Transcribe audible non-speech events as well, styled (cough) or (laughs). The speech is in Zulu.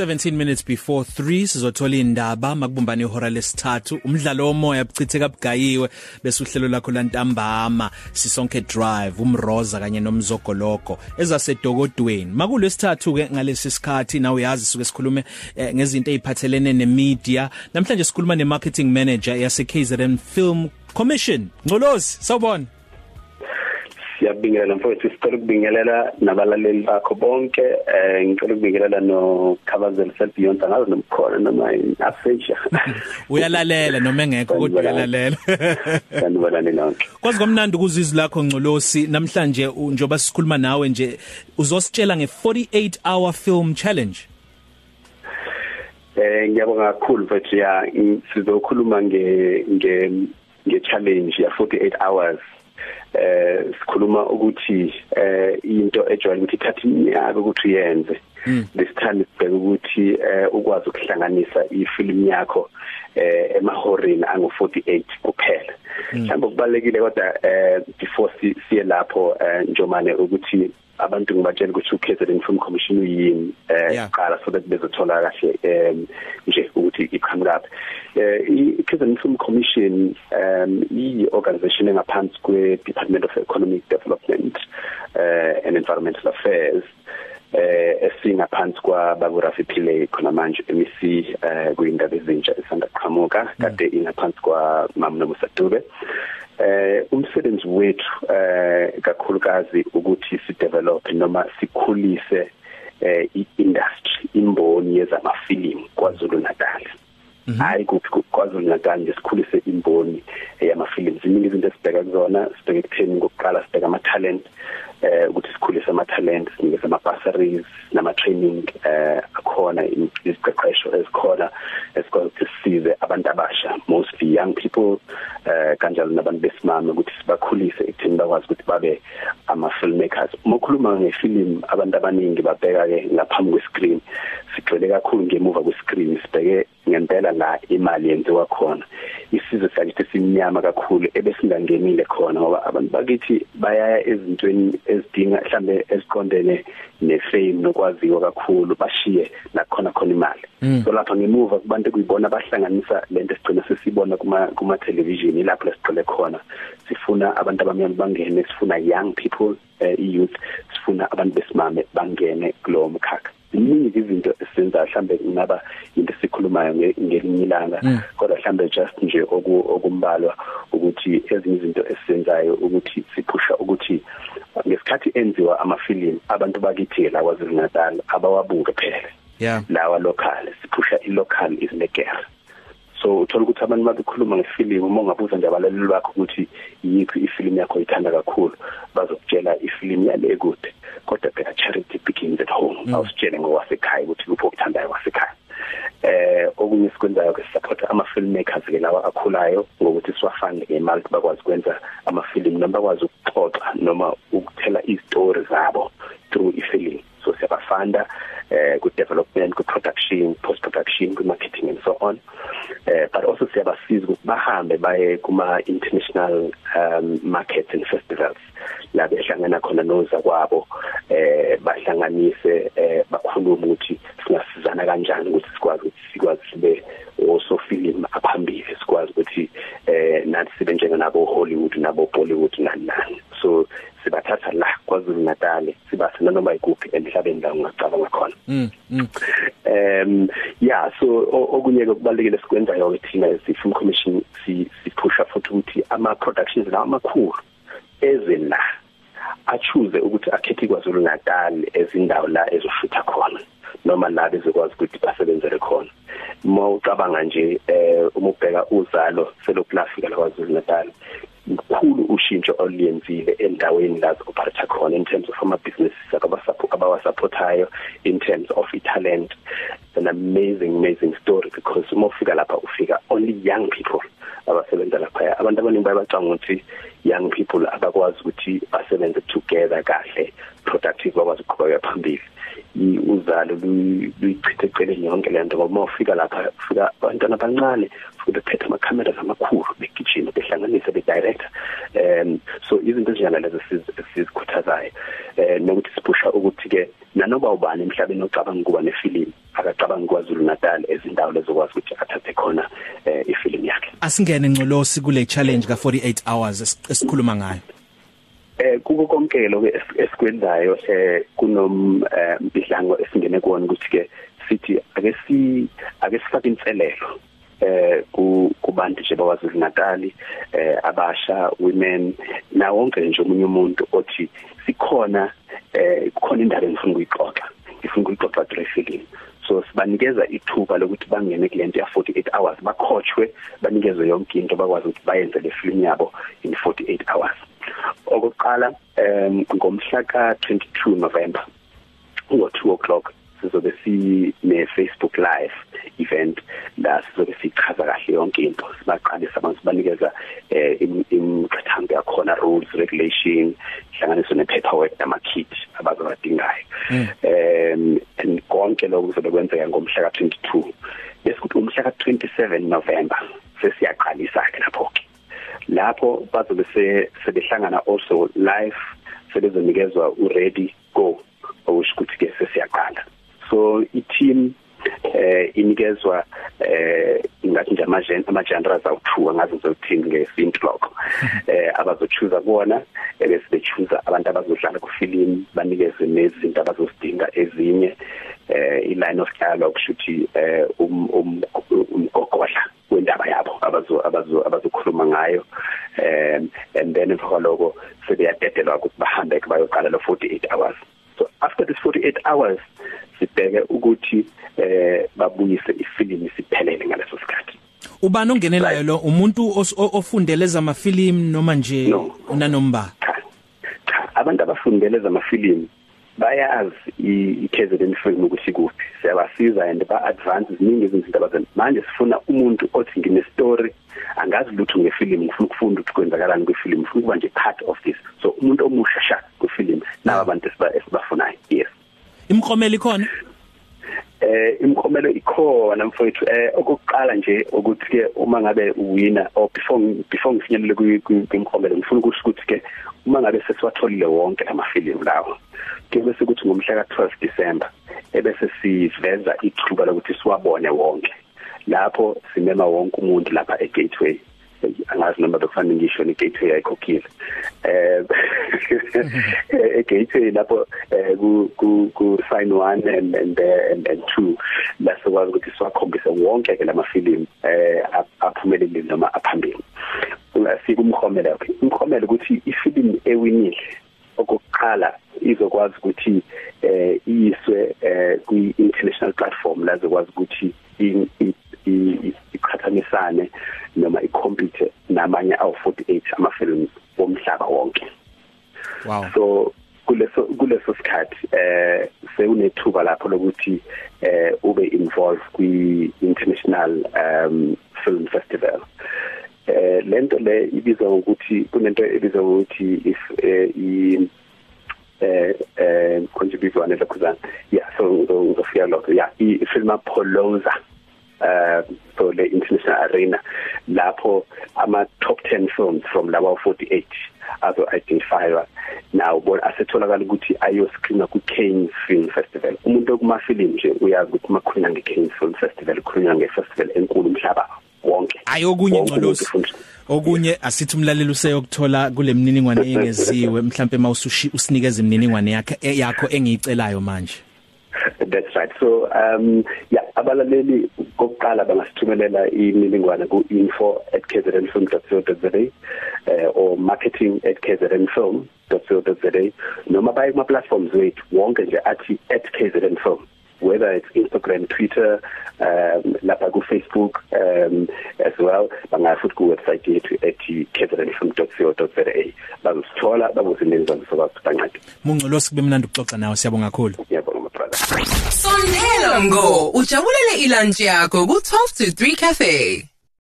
17 minutes before 3 sizothola indaba makubumbana ihora lesithathu. Umdlalo womoya buchitheka bugayiwe bese uhlelo lakho lantambama sisonke drive umroza kanye nomzogoloko ezasedokodweni. Makulesithathu ke ngalesi sikhathi nawe uyazi suke sikhulume eh, ngezinto eziphathelene nemedia. Namhlanje sikhuluma nemarketing manager yase KZN Film Commission. Ngcolozi sawubona. Siyabingelela mfowethu sicela ukubingelela nabalaleli bakho bonke eh ngicela ukubingelela no Khabazeli self beyond ngazi nomkhona noma inafasia uyalalela noma engekho kodwa uyalalela sanibonani nonke kwazi komnandi ukuzizwi lakho ngcolosi namhlanje njoba sikhuluma nawe nje uzositshela nge48 hour film challenge eh ngiyabonga kakhulu mfowethu ya sizokhuluma nge nge nge challenge ya 48 hours eh sikhuluma ukuthi eh into ejwayele ukuthi ithatha iminyaka ukuthi uyenze. Lesithandi sibheka ukuthi eh ukwazi ukuhlanganisa ifilm yakho eh emahoreni angu48 kuphela. Mhlawumbe kubalekile kodwa eh before siye lapho njomane ukuthi abantu ngibatshela ukuthi uKZN Film Commission uyini eh qala so that bezothola kahle um nje ukuthi iqhamuka eh iKZN Film Commission um i organization engaphansi kwe Department of Economic Development uh, and Environmental Affairs eh esingaphansi kwa baburafi phile khona manje MEC eh kuyindaba ezintsha esanda qhamuka kade ingaphansi kwa mamno Musadube eh umsebenzi wethu eh kakhulukazi ukuthi si develop noma sikhulise eh iindustry imboni yezamafilimu kwaZulu Natal hayi kuphi kwaZulu Natal nje sikhulise imboni yamafilimu. Ziningi izinto esibheka kuzona sibheka ekutheni ngokuqala sibheka ama talent eh ukuthi sikhulise ama talent sinikeze ama bursaries nama training eh akhona iziqeqesho ezikhona esikwazi ukuthi sisize abantu abasha mostly young people eh kanjalo nabantu besimame ukuthi sibakhulise ekutheni bakwazi ukuthi babe ama filmmakers mokhuluma ngefilm abantu abaningi babheka ke ngaphambi kwescreen sigcwele kakhulu ngemuva kwescreen sibheke ngempela la imali yenziwa khona isizwe sakithi simnyama kakhulu ebesingangenile khona ngoba abantu bakithi bayaya ezintweni ezidinga mhlambe eziqondene nefame nokwaziwa kakhulu bashiye nakhona khona imali. So lapha ngemuva kubantu kuyibona bahlanganisa lento sigcina sesibona kuma kuma television ilapho lesigcile khona. Sifuna abantu abamnyama bangene sifuna young people uh, youth sifuna abantu besimame bangene kulowo mkhakha. Ziningi izinto esenza mhlambe ngaba into esikhulumayo ngelinye ilanga kodwa mhlambe just nje okumbalwa ukuthi ezinye izinto esizenzayo ukuthi siphusha ukuthi ngesikhathi enziwa amafilimu abantu bakithi la kwaZulu Natal abawabuke phela. Yeah. Lawa local siphusha ilocal is legal so uthola ukuthi abantu babekhuluma ngefilimu uma ungabuza nje abalaleli bakho ukuthi yiphi ifilimu yakho oyithanda kakhulu bazokutshela ifilimu yale kude kodwa phela charity begins at home. Mm. awusitshele ngowasekhaya ukuthi kuphi okuthandayo wasekhaya. Eh okunye sikwenzayo ke support ama filmmakers ke lawa akhulayo ngokuthi siwafande ngemali bakwazi kwenza ama film noma bakwazi ukuxoxa noma ukuthela izistories zabo through ifilm so siyabafanda eh ku development ku production post production ku marketing and so on eh but also siyabasiza ukuthi bahambe baye kuma international um markets and festivals. La behlangana khona noza kwabo eh bahlanganise eh bakhuluma ukuthi singasizana kanjani ukuthi sikwazi ukuthi sikwazi sibe osofilm aphambili sikwazi ukuthi eh nathi sibe njengenabo Hollywood nabo Bollywood nani nani. So sibathatha la kwaZulu Natal sibase noma ikuphi emhlabeni la ungacabanga khona. Mm. Um yeah so okunye okubalekile sikwenzayo thina as film commission siphusha futhi ukuthi ama productions la amakhulu ezela achoose ukuthi akhethe kwaZulu Natal ezindawo la ezoshutha khona noma la bezokwazi ukuthi basebenzele khona. Uma ucabanga nje eh uma ubheka uzalo selokulafika la kwaZulu Natal kukhulu ushintsho oluyenzile endaweni la operate khona in terms of ama businesses abawasupportayo in terms of talent an amazing amazing story because uma ufika lapha ufika only young people abasebenza lapha abantu abaningi bayabacanga ukuthi young people abakwazi ukuthi basebenze together kahle productive bakwazi ukuqhubeka phambili. Uzalo luyichithe eceleni yonke lento ngoba uma ufika lapha ufika abantwana abancane futhi bephethe ama cameras amakhulu begijima behlanganise be director um so izinto ezinjalo lezo sizikhuthazayo eh nokuthi sipusha ukuthi ke nanoba ubani emhlabeni ocabanga kuba nefilimu akacabanga kwaZulu Natal ezindawo lezokwazi ukuthi athathe khona eh ifilimu yakhe. Asingene ngcolosi kule challenge ka 48 hours esikhuluma ngayo. Eh kuko konke lo esikwenzayo eh kunom mbidlango esingene kuona ukuthi ke sithi ake si ake sifake inselelo eh kubantu nje bakwaZulu Natal eh abasha women na wonke nje umunye umuntu othi sikhona eh khona indaba engifuna ukuyixoxa ngifuna ukuyixoxa through film so sibanikeza ithuba lokuthi bangene kulento ya 48 hours bakhochwe banikezwe yonke into bakwazi ukuthi bayenze le film yabo in 48 hours. Okokuqala um ngomhla ka 22 November ngo 2 o'clock sizobe sine Facebook live event. La sizobe sichaza kahle yonke into sibaqalisa abantu banikeza eh imqhathango yakhona rules regulation hlanganiso ne paperwork nama kit abazobadingayo mm. em and konke lokho kuzobe kwenzeka ngomhla ka 22 bese kuthi umhla ka 27 November sesiyaqalisa ke lapho ke lapho bazobe sebehlangana also live sebezonikezwa u ready go okusho ukuthi ke sesiyaqala. So i-team eh inikezwa eh ingathi nje amajeni amagenres awu2 ngazo zokuthini ngesintu lokho eh abazochuza kuona ebese bechuza abantu abazodlala ku film banikeze nezinto abazozidinga ezinye eh iline of dialogue shuthi eh um umgogodla wendaba yabo abazo abazo abazokhuluma ngayo um and then emva kwaloko sebeyadedelwa ukuthi bahambe bayoqala lo 48 hours. So after this 48 hours sibheke ukuthi eh babuyise ifilimu siphelele ngaleso sikhathi. Ubani ongenelayo lo? Umuntu ofundele zamafilimu noma nje unanomba? Abantu abafundele zamafilimu bayazi i-KZN film ukuthi kuphi. Siyabasiza and ba advance iziningi izinto abazenza. Manje sifuna umuntu othi ngine story angazi lutho ngefilimu ngifuna ukufunda ukuthi kwenzakalani kwefilimu ngifuna ukuba nje part of this. So umuntu omusha sha kwefilimu naba abantu esibafunayo. Yes. Imkromelo ikhona? Eh imkhomelo ikhona mfowethu. Eh okokuqala nje ukuthi ke uma ngabe uwina or before before ngifinyelele kwimkhomelo ngifuna ukuthi ukuthi ke uma ngabe sesiwatholile wonke amafilimu lawo ke bese kuthi ngomhla ka 12 December ebese siveza ithuba lokuthi siwabone wonke. Lapho simema wonke umuntu lapha e Gateway angazi noma bekufanele ngisho ni gateway ayikhokhile eh (laughs) gateway lapho ku ku sign 1 and and and, and 2 bese kwazi ukuthi siwakhombise wonke ke lamafilimu eh aphumelele noma aphambili. Ungafika umkhomela okay umkhomela ukuthi ifilimu ewinile okokuqala izokwazi ukuthi eh iyiswe eh kwi international platform la zokwazi ukuthi iqhathanisane noma icompete namanye awu 48 ama films womhlaba wonke. Wow. So kuleso kuleso sikhathi eh sekunethuba lapho lokuthi eh ube involved kwi international um film festival. Eh lento le ibizwa ukuthi kunento ebizwa ukuthi if i eh eh contribute one lokhuzana yeah so ngizofika lokho. Yeah i film Poloza uh so le international arena lapho ama top 10 films from lawa 48 azo identifywa. Now bona asetholakala ukuthi ayo screen ku Cannes Film Festival. Umuntu okuma film nje uyazi ukuthi makhuluma nge Cannes Film Festival khulunywa nge festival enkulu umhlaba wonke. Ayokunye ngcolosi okunye asithi umlaleli useyokuthola kulemniningwane engeziwe mhlambe mawusushi usinikeze imininingwane yakhe yakho engiyicelayo manje. That's right. So um yeah abalaleli kokuqala bangasithumelela imininingwane ku info@kznfilm.co.za eh or marketing@kznfilm.co.za noma baye kuma platforms wethu wonke nje athi @kznfilm whether it's Instagram, Twitter, um lapha ku Facebook um as well. Bangafuthi ku website yethu ethi kznfm.co.za bazosithola babuzininza ngisobathi bancede. Mungcolo sikube mnandi ukuxoxa nawe siyabonga kakhulu. Ngiyabonga brother. Sondela ngo ujabulele ilunch yakho ku 12 to 3 cafe.